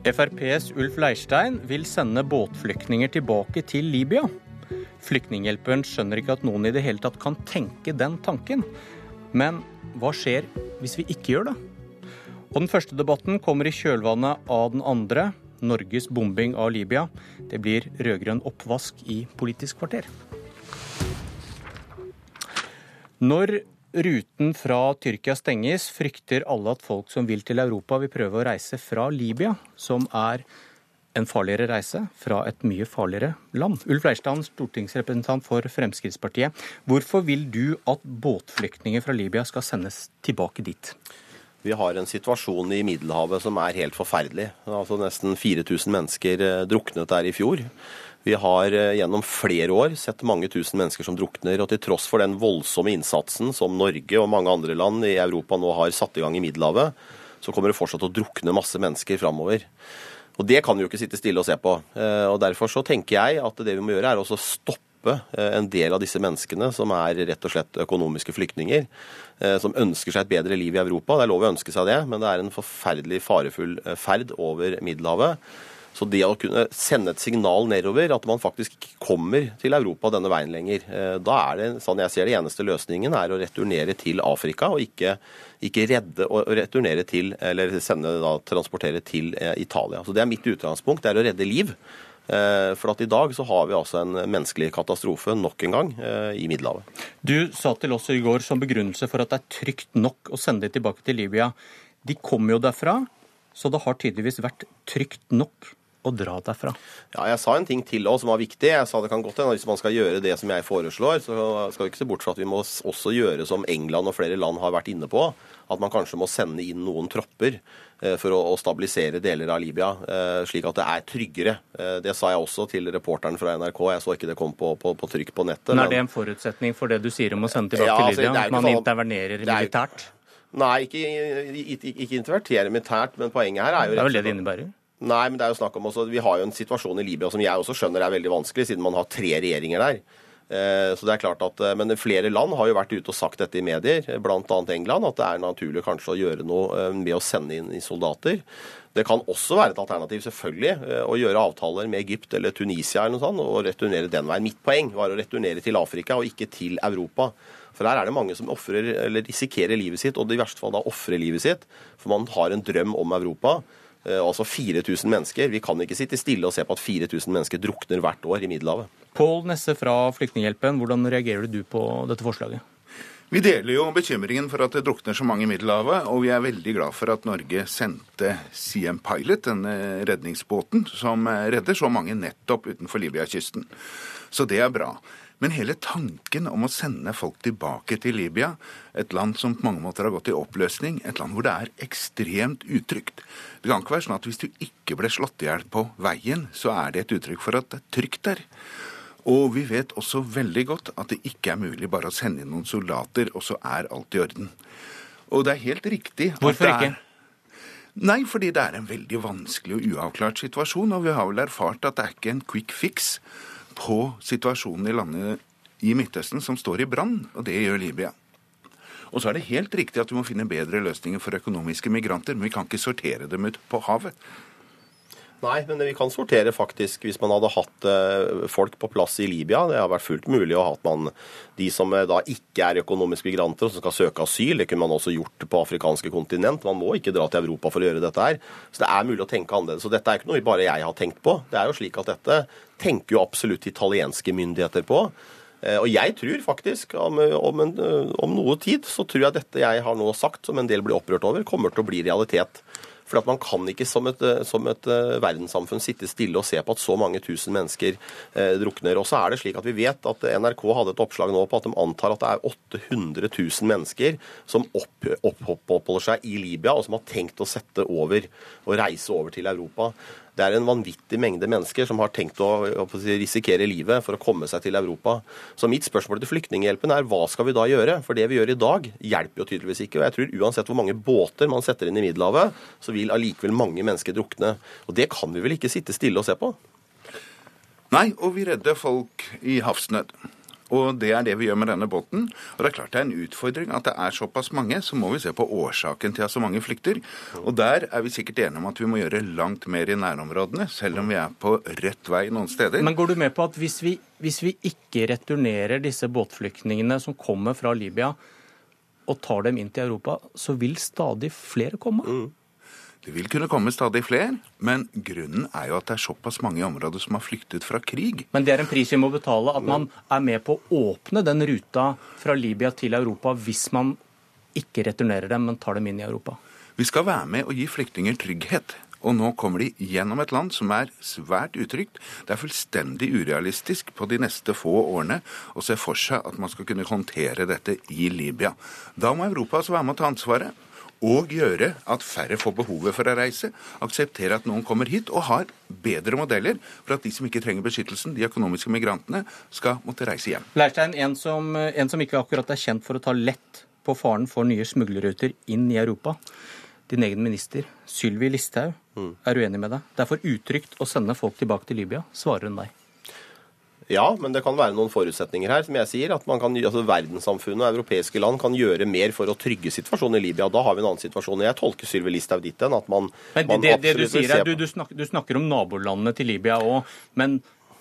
FrPs Ulf Leirstein vil sende båtflyktninger tilbake til Libya. Flyktninghjelperen skjønner ikke at noen i det hele tatt kan tenke den tanken. Men hva skjer hvis vi ikke gjør det? Og Den første debatten kommer i kjølvannet av den andre. Norges bombing av Libya. Det blir rød-grønn oppvask i Politisk kvarter. Når ruten fra Tyrkia stenges, frykter alle at folk som vil til Europa, vil prøve å reise fra Libya, som er en farligere reise fra et mye farligere land. Ulf Leirstein, stortingsrepresentant for Fremskrittspartiet. Hvorfor vil du at båtflyktninger fra Libya skal sendes tilbake dit? Vi har en situasjon i Middelhavet som er helt forferdelig. Altså Nesten 4000 mennesker eh, druknet der i fjor. Vi har eh, gjennom flere år sett mange tusen mennesker som drukner. Og til tross for den voldsomme innsatsen som Norge og mange andre land i Europa nå har satt i gang i Middelhavet, så kommer det fortsatt å drukne masse mennesker framover. Og Det kan vi jo ikke sitte stille og se på. Eh, og Derfor så tenker jeg at det vi må gjøre, er også stoppe eh, en del av disse menneskene som er rett og slett økonomiske flyktninger, som ønsker seg et bedre liv i Europa. Det er lov å ønske seg det, men det er en forferdelig farefull ferd over Middelhavet. Så det å kunne sende et signal nedover, at man faktisk ikke kommer til Europa denne veien lenger, da er det, sånn jeg ser det, eneste løsningen er å returnere til Afrika, og ikke ikke redde å returnere til, eller sende, da, transportere til eh, Italia. Så Det er mitt utgangspunkt, det er å redde liv. Eh, for at i dag så har vi altså en menneskelig katastrofe nok en gang eh, i Middelhavet. Du sa til oss i går som begrunnelse for at det er trygt nok å sende dem tilbake til Libya. De kommer jo derfra, så det har tydeligvis vært trygt nok å dra derfra? Ja, Jeg sa en ting til også som var viktig. Jeg sa det kan godt hende Hvis man skal gjøre det som jeg foreslår, så skal vi ikke se bort fra at vi må også gjøre som England og flere land har vært inne på. At man kanskje må sende inn noen tropper eh, for å stabilisere deler av Libya, eh, slik at det er tryggere. Eh, det sa jeg også til reporteren fra NRK. Jeg så ikke det kom på, på, på trykk på nettet. Men Er det en forutsetning for det du sier om å sende tilbake ja, altså, til Libya? At man sånn, intervenerer militært? Nei, ikke, ikke, ikke intervertere militært, men poenget her er jo Det er vel det det innebærer? Nei, men det er jo snakk om også, Vi har jo en situasjon i Libya som jeg også skjønner er veldig vanskelig, siden man har tre regjeringer der. Eh, så det er klart at, eh, Men flere land har jo vært ute og sagt dette i medier, bl.a. England, at det er naturlig kanskje å gjøre noe eh, med å sende inn soldater. Det kan også være et alternativ selvfølgelig, å gjøre avtaler med Egypt eller Tunisia eller noe sånt, og returnere den veien. Mitt poeng var å returnere til Afrika og ikke til Europa. For her er det mange som offrer, eller risikerer livet sitt, og i verste fall da ofrer livet sitt. For man har en drøm om Europa. Eh, altså 4000 mennesker. Vi kan ikke sitte stille og se på at 4000 mennesker drukner hvert år i Middelhavet. Pål Nesse fra Flyktninghjelpen, hvordan reagerer du på dette forslaget? Vi deler jo bekymringen for at det drukner så mange i Middelhavet, og vi er veldig glad for at Norge sendte CM Pilot, denne redningsbåten, som redder så mange nettopp utenfor Libya-kysten. Så det er bra. Men hele tanken om å sende folk tilbake til Libya, et land som på mange måter har gått i oppløsning, et land hvor det er ekstremt utrygt Det kan ikke være sånn at hvis du ikke ble slått i hjel på veien, så er det et uttrykk for at det er trygt der. Og vi vet også veldig godt at det ikke er mulig bare å sende inn noen soldater, og så er alt i orden. Og det er helt riktig at Hvorfor ikke? Nei, fordi det er en veldig vanskelig og uavklart situasjon, og vi har vel erfart at det er ikke en quick fix på situasjonen i landet i Midtøsten som står i brann, og det gjør Libya. Og så er det helt riktig at vi må finne bedre løsninger for økonomiske migranter, men vi kan ikke sortere dem ut på havet. Nei, men vi kan sortere faktisk hvis man hadde hatt eh, folk på plass i Libya. Det har vært fullt mulig å ha at man de som eh, da ikke er økonomiske migranter og som skal søke asyl. Det kunne man også gjort på afrikanske kontinent. Man må ikke dra til Europa for å gjøre dette her. Så det er mulig å tenke annerledes. Så dette er ikke noe bare jeg har tenkt på. Det er jo slik at dette tenker jo absolutt italienske myndigheter på. Eh, og jeg tror faktisk, om, om, en, om noe tid, så tror jeg dette jeg har nå sagt, som en del blir opprørt over, kommer til å bli realitet. For Man kan ikke som et, eh, som et, eh, verdenssamfunn sitte stille og se på at så mange tusen mennesker eh, drukner. Og så er det slik at Vi vet at NRK hadde et oppslag nå på at de antar at det er 800 000 mennesker som opp, opp, oppholder seg i Libya, og som har tenkt å sette over og reise over til Europa. Det er en vanvittig mengde mennesker som har tenkt å, å risikere livet for å komme seg til Europa. Så mitt spørsmål til Flyktninghjelpen er hva skal vi da gjøre? For det vi gjør i dag, hjelper jo tydeligvis ikke. Og jeg tror uansett hvor mange båter man setter inn i Middelhavet, så vil allikevel mange mennesker drukne. Og det kan vi vel ikke sitte stille og se på? Nei, og vi redder folk i havsnød. Og det er det vi gjør med denne båten. Og det er klart det er en utfordring at det er såpass mange. Så må vi se på årsaken til at så mange flykter. Og der er vi sikkert enige om at vi må gjøre langt mer i nærområdene, selv om vi er på rett vei noen steder. Men går du med på at hvis vi, hvis vi ikke returnerer disse båtflyktningene som kommer fra Libya, og tar dem inn til Europa, så vil stadig flere komme? Mm. Det vil kunne komme stadig flere, men grunnen er jo at det er såpass mange i området som har flyktet fra krig. Men det er en pris vi må betale, at man er med på å åpne den ruta fra Libya til Europa hvis man ikke returnerer dem, men tar dem inn i Europa? Vi skal være med og gi flyktninger trygghet. Og nå kommer de gjennom et land som er svært utrygt. Det er fullstendig urealistisk på de neste få årene å se for seg at man skal kunne håndtere dette i Libya. Da må Europa altså være med å ta ansvaret og gjøre at færre får behovet for å reise, akseptere at noen kommer hit og har bedre modeller for at de som ikke trenger beskyttelsen, de økonomiske migrantene, skal måtte reise hjem. Leirstein, en som, en som ikke akkurat er kjent for å ta lett på faren for nye smuglerruter inn i Europa. Din egen minister, Sylvi Listhaug, mm. er uenig med deg. Det er for utrygt å sende folk tilbake til Libya, svarer hun deg. Ja, men det kan være noen forutsetninger her. som jeg sier, at man kan, altså Verdenssamfunnet og europeiske land kan gjøre mer for å trygge situasjonen i Libya. Da har vi en annen situasjon. Jeg tolker Sylvi Listhaug dit hen at man, men det, man det, det du sier er, du, du, snakker, du snakker om nabolandene til Libya òg, men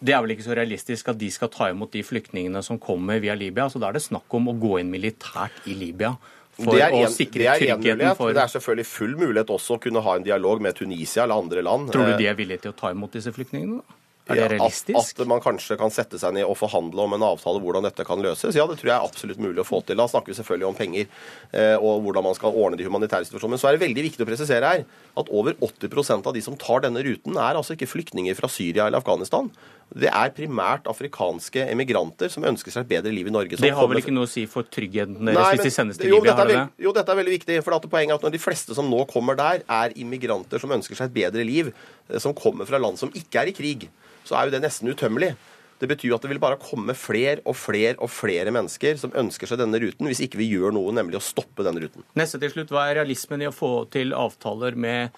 det er vel ikke så realistisk at de skal ta imot de flyktningene som kommer via Libya. så Da er det snakk om å gå inn militært i Libya. For det er en, å sikre det er tryggheten for Det er selvfølgelig full mulighet også å kunne ha en dialog med Tunisia eller andre land. Tror du de er villige til å ta imot disse flyktningene? da? Er det realistisk? At, at, man kanskje kan sette seg ned og forhandle om en avtale hvordan dette kan løses. Ja, det tror jeg er absolutt mulig å få til. Da snakker vi selvfølgelig om penger eh, og hvordan man skal ordne de humanitære situasjonene. Men så er det veldig viktig å presisere her at over 80% av de som tar denne ruten, er altså ikke flyktninger fra Syria eller Afghanistan. Det er primært afrikanske emigranter som ønsker seg et bedre liv i Norge. Det har vel ikke noe å si for tryggheten deres Nei, hvis de sendes til Libya? Dette veld, jo, dette er veldig viktig. for at Poenget er at når de fleste som nå kommer der, er immigranter som ønsker seg et bedre liv, eh, som kommer fra land som ikke er i krig så er jo det nesten utømmelig. Det betyr at det vil bare komme flere og flere og flere mennesker som ønsker seg denne ruten, hvis ikke vi gjør noe, nemlig å stoppe denne ruten. Neste til slutt, Hva er realismen i å få til avtaler med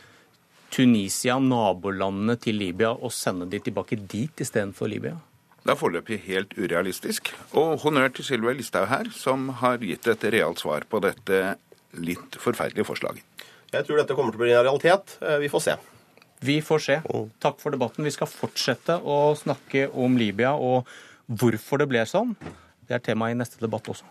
Tunisia, nabolandene til Libya, og sende de tilbake dit istedenfor Libya? Det er foreløpig helt urealistisk. Og honnør til Sylvi Listhaug her, som har gitt et realt svar på dette litt forferdelige forslaget. Jeg tror dette kommer til å bli en realitet. Eh, vi får se. Vi får se. Takk for debatten. Vi skal fortsette å snakke om Libya og hvorfor det ble sånn. Det er tema i neste debatt også.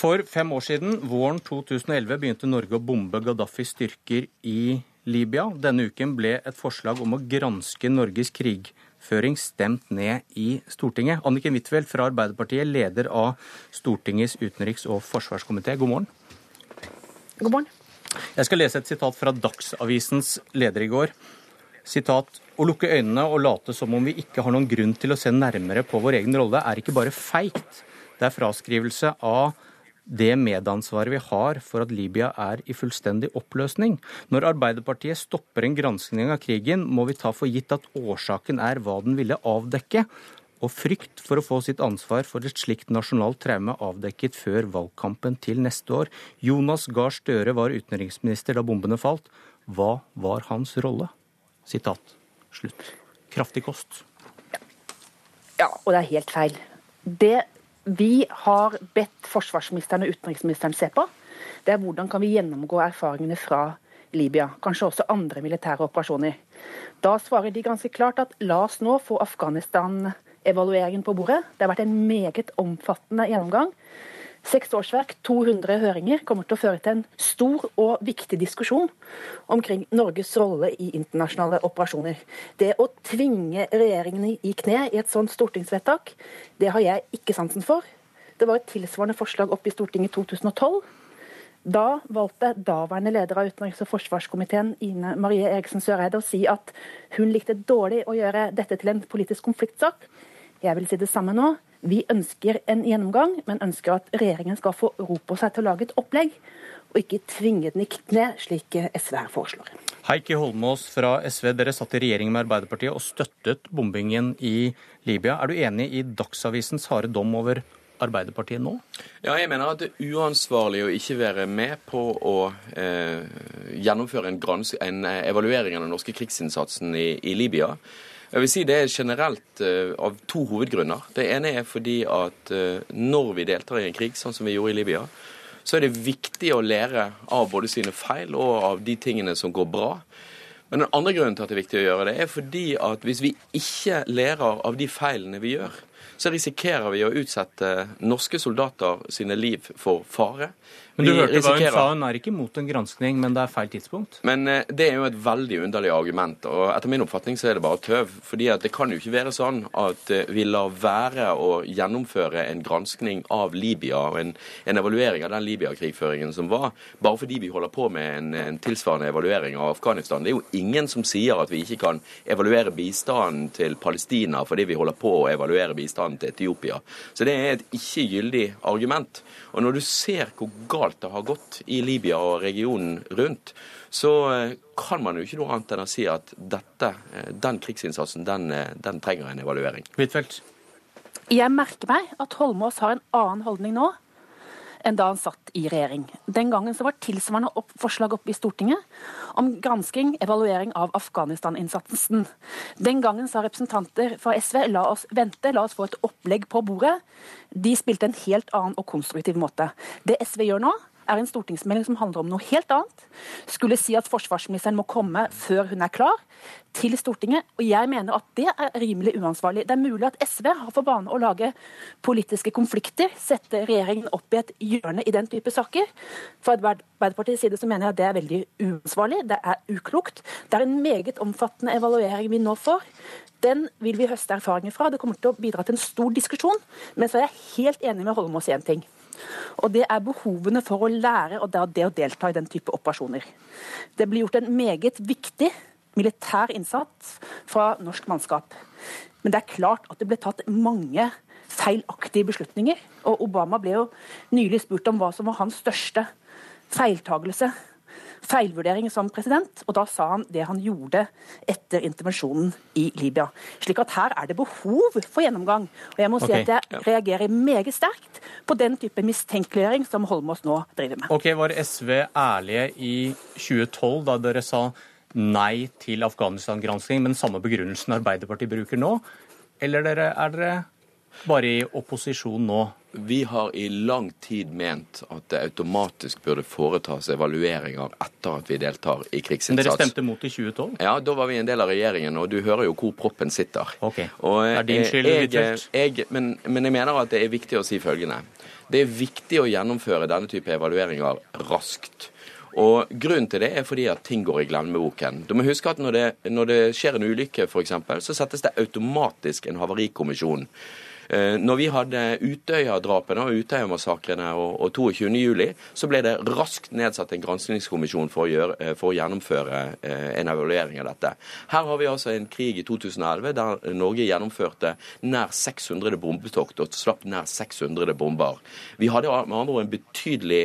For fem år siden, våren 2011, begynte Norge å bombe Gaddafis styrker i Libya. Denne uken ble et forslag om å granske Norges krigføring stemt ned i Stortinget. Anniken Huitfeldt fra Arbeiderpartiet, leder av Stortingets utenriks- og forsvarskomité. God morgen. God morgen. Jeg skal lese et sitat fra Dagsavisens leder i går. Sitat å lukke øynene og late som om vi ikke har noen grunn til å se nærmere på vår egen rolle, er ikke bare feigt. Det er fraskrivelse av det medansvaret vi har for at Libya er i fullstendig oppløsning. Når Arbeiderpartiet stopper en granskning av krigen, må vi ta for gitt at årsaken er hva den ville avdekke, og frykt for å få sitt ansvar for et slikt nasjonalt traume avdekket før valgkampen til neste år. Jonas Gahr Støre var utenriksminister da bombene falt. Hva var hans rolle? Sitat. Slutt. Kraftig kost. Ja, og det er helt feil. Det vi har bedt forsvarsministeren og utenriksministeren se på, det er hvordan kan vi gjennomgå erfaringene fra Libya, kanskje også andre militære operasjoner. Da svarer de ganske klart at la oss nå få Afghanistan-evalueringen på bordet. Det har vært en meget omfattende gjennomgang. Seks årsverk, 200 høringer, kommer til å føre til en stor og viktig diskusjon omkring Norges rolle i internasjonale operasjoner. Det å tvinge regjeringene i kne i et sånt stortingsvedtak, det har jeg ikke sansen for. Det var et tilsvarende forslag oppe i Stortinget i 2012. Da valgte daværende leder av utenriks- og forsvarskomiteen, Ine Marie Eriksen Søreide, å si at hun likte dårlig å gjøre dette til en politisk konfliktsak. Jeg vil si det samme nå. Vi ønsker en gjennomgang, men ønsker at regjeringen skal få ro på seg til å lage et opplegg, og ikke tvinge den i kne, slik SV her foreslår. Heikki Holmås fra SV, dere satt i regjering med Arbeiderpartiet og støttet bombingen i Libya. Er du enig i Dagsavisens harde dom over Arbeiderpartiet nå? Ja, jeg mener at det er uansvarlig å ikke være med på å eh, gjennomføre en, en, evaluering av den norske krigsinnsatsen i, i Libya. Jeg vil si Det er generelt uh, av to hovedgrunner. Det ene er fordi at uh, når vi deltar i en krig, sånn som vi gjorde i Libya, så er det viktig å lære av både sine feil og av de tingene som går bra. Men den andre grunnen til at det er viktig å gjøre det, er fordi at hvis vi ikke lærer av de feilene vi gjør, så risikerer vi å utsette norske soldater sine liv for fare. Men du hørte hva hun sa, hun er ikke imot en granskning, men det er feil tidspunkt? Men eh, det er jo et veldig underlig argument, og etter min oppfatning så er det bare tøv. fordi det kan jo ikke være sånn at eh, vi lar være å gjennomføre en granskning av Libya og en, en evaluering av den Libya-krigføringen som var, bare fordi vi holder på med en, en, tilsvarende evaluering av Afghanistan. Det er jo ingen som sier at vi ikke kan evaluere bistanden til Palestina fordi vi holder på å evaluere bistanden til Etiopia. Så det er et ikke gyldig argument. Og når du ser hvor galt det har gått i Libya og regionen rundt, så eh, kan man jo ikke noe annet enn å si at dette, eh, den krigsinnsatsen, den, eh, den trenger en evaluering. Huitfeldt? Jeg merker meg at Holmås har en annen holdning nå enn da han satt i regjering. Den gangen så var tilsvarende opp forslag oppe i Stortinget om gransking, evaluering av Afghanistan-innsatsen. Den gangen sa representanter fra SV la oss vente, la oss få et opplegg på bordet. De spilte en helt annen og konstruktiv måte. Det SV gjør nå, er en stortingsmelding som handler om noe helt annet. Skulle si at forsvarsministeren må komme før hun er klar til Stortinget. Og jeg mener at det er rimelig uansvarlig. Det er mulig at SV har for vane å lage politiske konflikter, sette regjeringen opp i et hjørne i den type saker. Fra Arbeiderpartiets side så mener jeg at det er veldig uansvarlig, det er uklokt. Det er en meget omfattende evaluering vi nå får. Den vil vi høste erfaringer fra. Det kommer til å bidra til en stor diskusjon. Men så er jeg helt enig med Holmås i én ting. Og Det er behovene for å lære og det å delta i den type operasjoner. Det blir gjort en meget viktig militær innsats fra norsk mannskap. Men det er klart at det ble tatt mange feilaktige beslutninger. Og Obama ble jo nylig spurt om hva som var hans største feiltagelse feilvurdering som president, og da sa han det han gjorde etter intervensjonen i Libya. Slik at her er det behov for gjennomgang. Og jeg må si okay. at jeg reagerer meget sterkt på den type mistenkeliggjøring som Holmås nå driver med. Ok, Var SV ærlige i 2012 da dere sa nei til Afghanistan-gransking, men samme begrunnelsen Arbeiderpartiet bruker nå? Eller er dere bare i opposisjon nå? Vi har i lang tid ment at det automatisk burde foretas evalueringer etter at vi deltar i krigsinnsats. Men dere stemte mot i 2012? Ja, da var vi en del av regjeringen, og du hører jo hvor proppen sitter. Ok, og er din skyld, jeg, jeg, men, men jeg mener at det er viktig å si følgende. Det er viktig å gjennomføre denne type evalueringer raskt. Og Grunnen til det er fordi at ting går i glemmeboken. Du må huske at når det, når det skjer en ulykke, f.eks., så settes det automatisk en havarikommisjon. Eh, når vi hadde Utøya-drapene og Utøya-massakrene og, og 22.07, så ble det raskt nedsatt en granskingskommisjon for, eh, for, å gjennomføre eh, en evaluering av dette. Her har vi altså en krig i 2011 der Norge gjennomførte nær 600 bombetokt og slapp nær 600 bomber. Vi hadde med andre ord en betydelig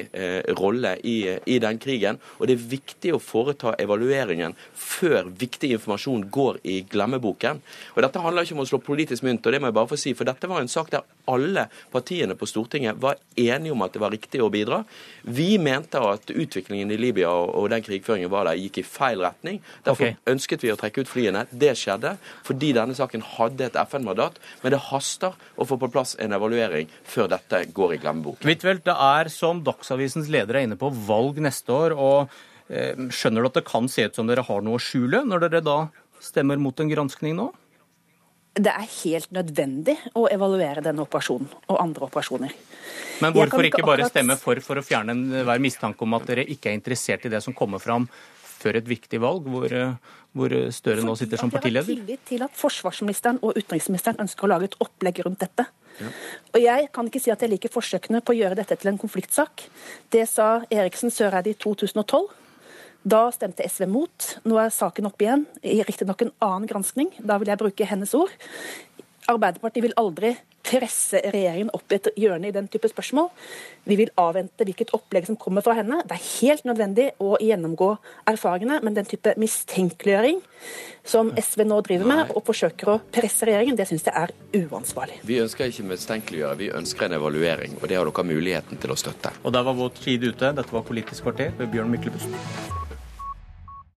rolle i, i den krigen, og det er viktig å foreta evalueringen før viktig informasjon går i glemmeboken. Og Dette handler ikke om å slå politisk mynt, og det må jeg bare få si, for dette var var en sak der alle partiene på Stortinget var enige om at det var riktig å bidra. Vi mente at utviklingen i Libya og den krigføringen var der, gikk i feil retning. Derfor okay. ønsket vi å trekke ut flyene. Det skjedde fordi denne saken hadde et FN-mandat. Men det haster å få på plass en evaluering før dette går i glemmeboken. Huitfeldt, det er, som Dagsavisens leder er inne på, valg neste år. og eh, Skjønner du at det kan se ut som dere har noe å skjule, når dere da stemmer mot en granskning nå? Det er helt nødvendig å evaluere denne operasjonen og andre operasjoner. Men hvorfor ikke, ikke bare stemme for for å fjerne enhver mistanke om at dere ikke er interessert i det som kommer fram før et viktig valg, hvor, hvor Støre nå sitter som partileder? Jeg har tillit til at forsvarsministeren og utenriksministeren ønsker å lage et opplegg rundt dette. Ja. Og Jeg kan ikke si at jeg liker forsøkene på å gjøre dette til en konfliktsak. Det sa Eriksen Søreide i 2012. Da stemte SV mot. Nå er saken oppe igjen, i riktignok en annen granskning. Da vil jeg bruke hennes ord. Arbeiderpartiet vil aldri presse regjeringen opp i et hjørne i den type spørsmål. Vi vil avvente hvilket opplegg som kommer fra henne. Det er helt nødvendig å gjennomgå erfaringene, men den type mistenkeliggjøring som SV nå driver med, og forsøker å presse regjeringen, det syns jeg er uansvarlig. Vi ønsker ikke mistenkeliggjøre, vi ønsker en evaluering, og det har dere muligheten til å støtte. Og der var vår tid ute. Dette var Politisk kvarter ved Bjørn Myklebust.